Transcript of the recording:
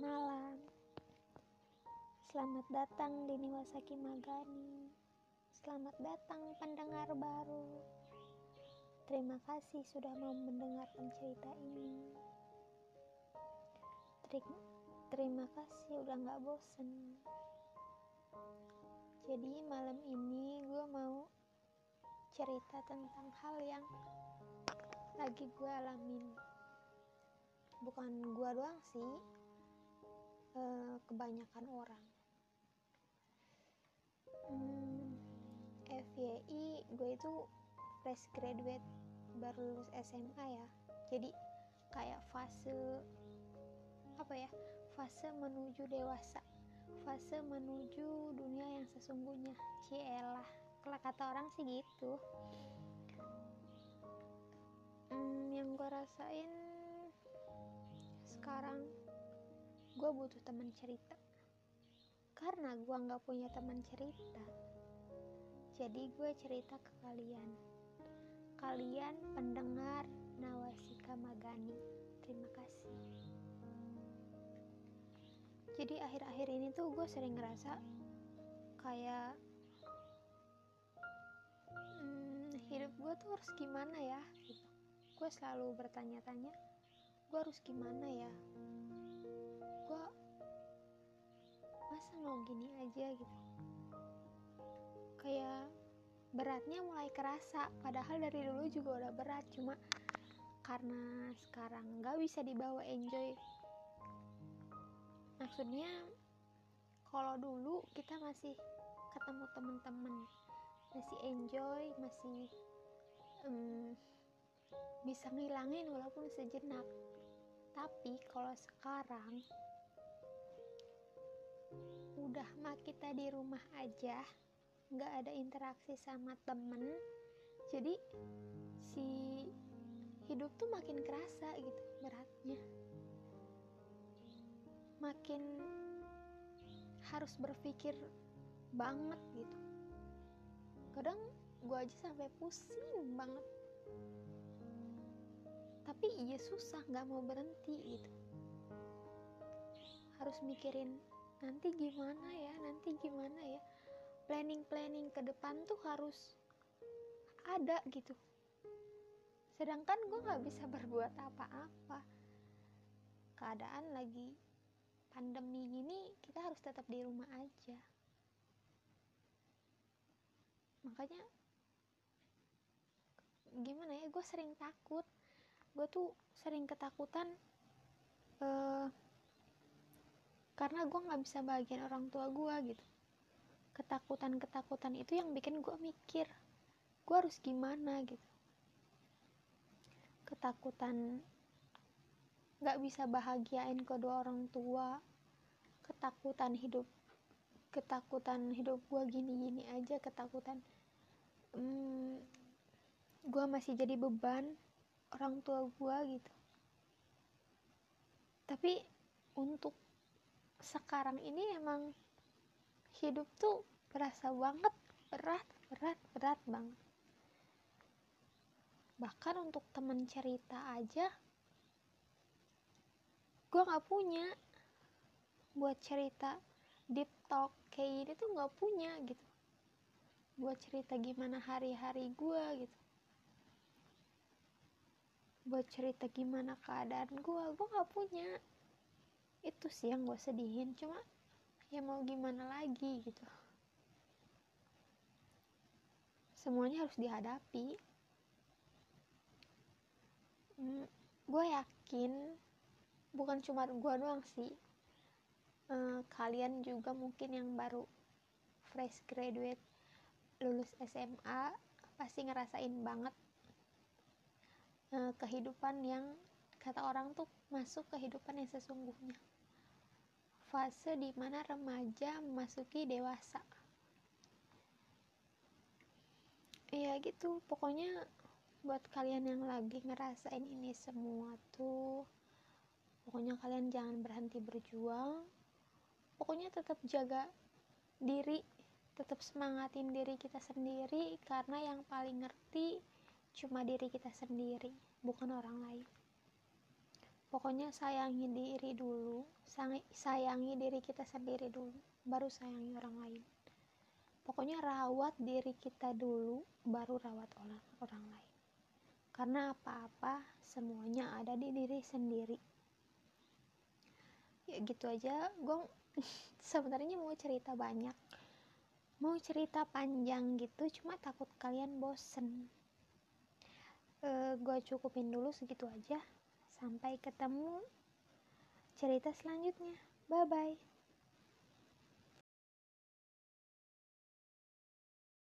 malam. Selamat datang di Niwasaki Magani. Selamat datang pendengar baru. Terima kasih sudah mau mendengarkan cerita ini. Teri- Terima kasih udah nggak bosen. Jadi malam ini gue mau cerita tentang hal yang lagi gue alamin. Bukan gue doang sih, eh, kebanyakan orang. Hmm, FYI gue itu fresh graduate baru lulus SMA ya. Jadi kayak fase apa ya? Fase menuju dewasa. Fase menuju dunia yang sesungguhnya. Cielah, kalau kata orang sih gitu. Hmm, yang gue rasain sekarang gue butuh teman cerita. Karena gue nggak punya teman cerita jadi gue cerita ke kalian. Kalian pendengar Nawasika Magani. Terima kasih. Jadi akhir-akhir ini tuh gue sering ngerasa kayak hmm, hidup gue tuh harus gimana ya gitu. Gue selalu bertanya-tanya gue harus gimana ya mau gini aja gitu. Kayak beratnya mulai kerasa. Padahal dari dulu juga udah berat cuma karena sekarang nggak bisa dibawa enjoy. Maksudnya kalau dulu kita masih ketemu temen-temen masih enjoy masih em, bisa ngilangin walaupun sejenak. Tapi kalau sekarang udah mah kita di rumah aja. Nggak ada interaksi sama temen. Jadi si hidup tuh makin kerasa gitu beratnya. Makin harus berpikir banget gitu. Kadang gue aja sampai pusing banget. Tapi iya susah nggak mau berhenti gitu. Harus mikirin nanti gimana ya? Nanti gimana ya? Planning planning ke depan tuh harus ada gitu. Sedangkan gue nggak bisa berbuat apa-apa. Keadaan lagi pandemi gini kita harus tetap di rumah aja. Makanya gimana ya? Gue sering takut. Gue tuh sering ketakutan eh, karena gue nggak bisa bagian orang tua gue gitu. Ketakutan-ketakutan itu yang bikin gue mikir gue harus gimana gitu. Ketakutan nggak bisa bahagiain kedua orang tua ketakutan hidup ketakutan hidup gue gini-gini aja ketakutan hmm, gue masih jadi beban orang tua gue gitu. Tapi untuk sekarang ini emang hidup tuh berasa banget berat berat berat banget bahkan untuk temen cerita aja gue nggak punya. Buat cerita deep talk kayak gini tuh nggak punya gitu. Buat cerita gimana hari-hari gue gitu. Buat cerita gimana keadaan gue gue nggak punya itu sih yang gue sedihin. Cuma ya mau gimana lagi gitu. Semuanya harus dihadapi. Hmm, gue yakin bukan cuma gue doang sih Eh, kalian juga mungkin yang baru fresh graduate lulus SMA pasti ngerasain banget eh, kehidupan yang kata orang tuh masuk kehidupan yang sesungguhnya. Fase di mana remaja memasuki dewasa. Ya gitu pokoknya buat kalian yang lagi ngerasain ini semua tuh pokoknya kalian jangan berhenti berjuang. Pokoknya tetap jaga diri tetap semangatin diri kita sendiri karena yang paling ngerti cuma diri kita sendiri bukan orang lain pokoknya sayangi diri dulu sayangi diri kita sendiri dulu baru sayangi orang lain. Pokoknya rawat diri kita dulu baru rawat orang orang lain. Karena apa-apa semuanya ada di diri sendiri. Ya gitu aja gue sebenarnya mau cerita banyak. Mau cerita panjang gitu cuma takut kalian bosen. Uh, gue cukupin dulu segitu aja sampai ketemu cerita selanjutnya. Bye bye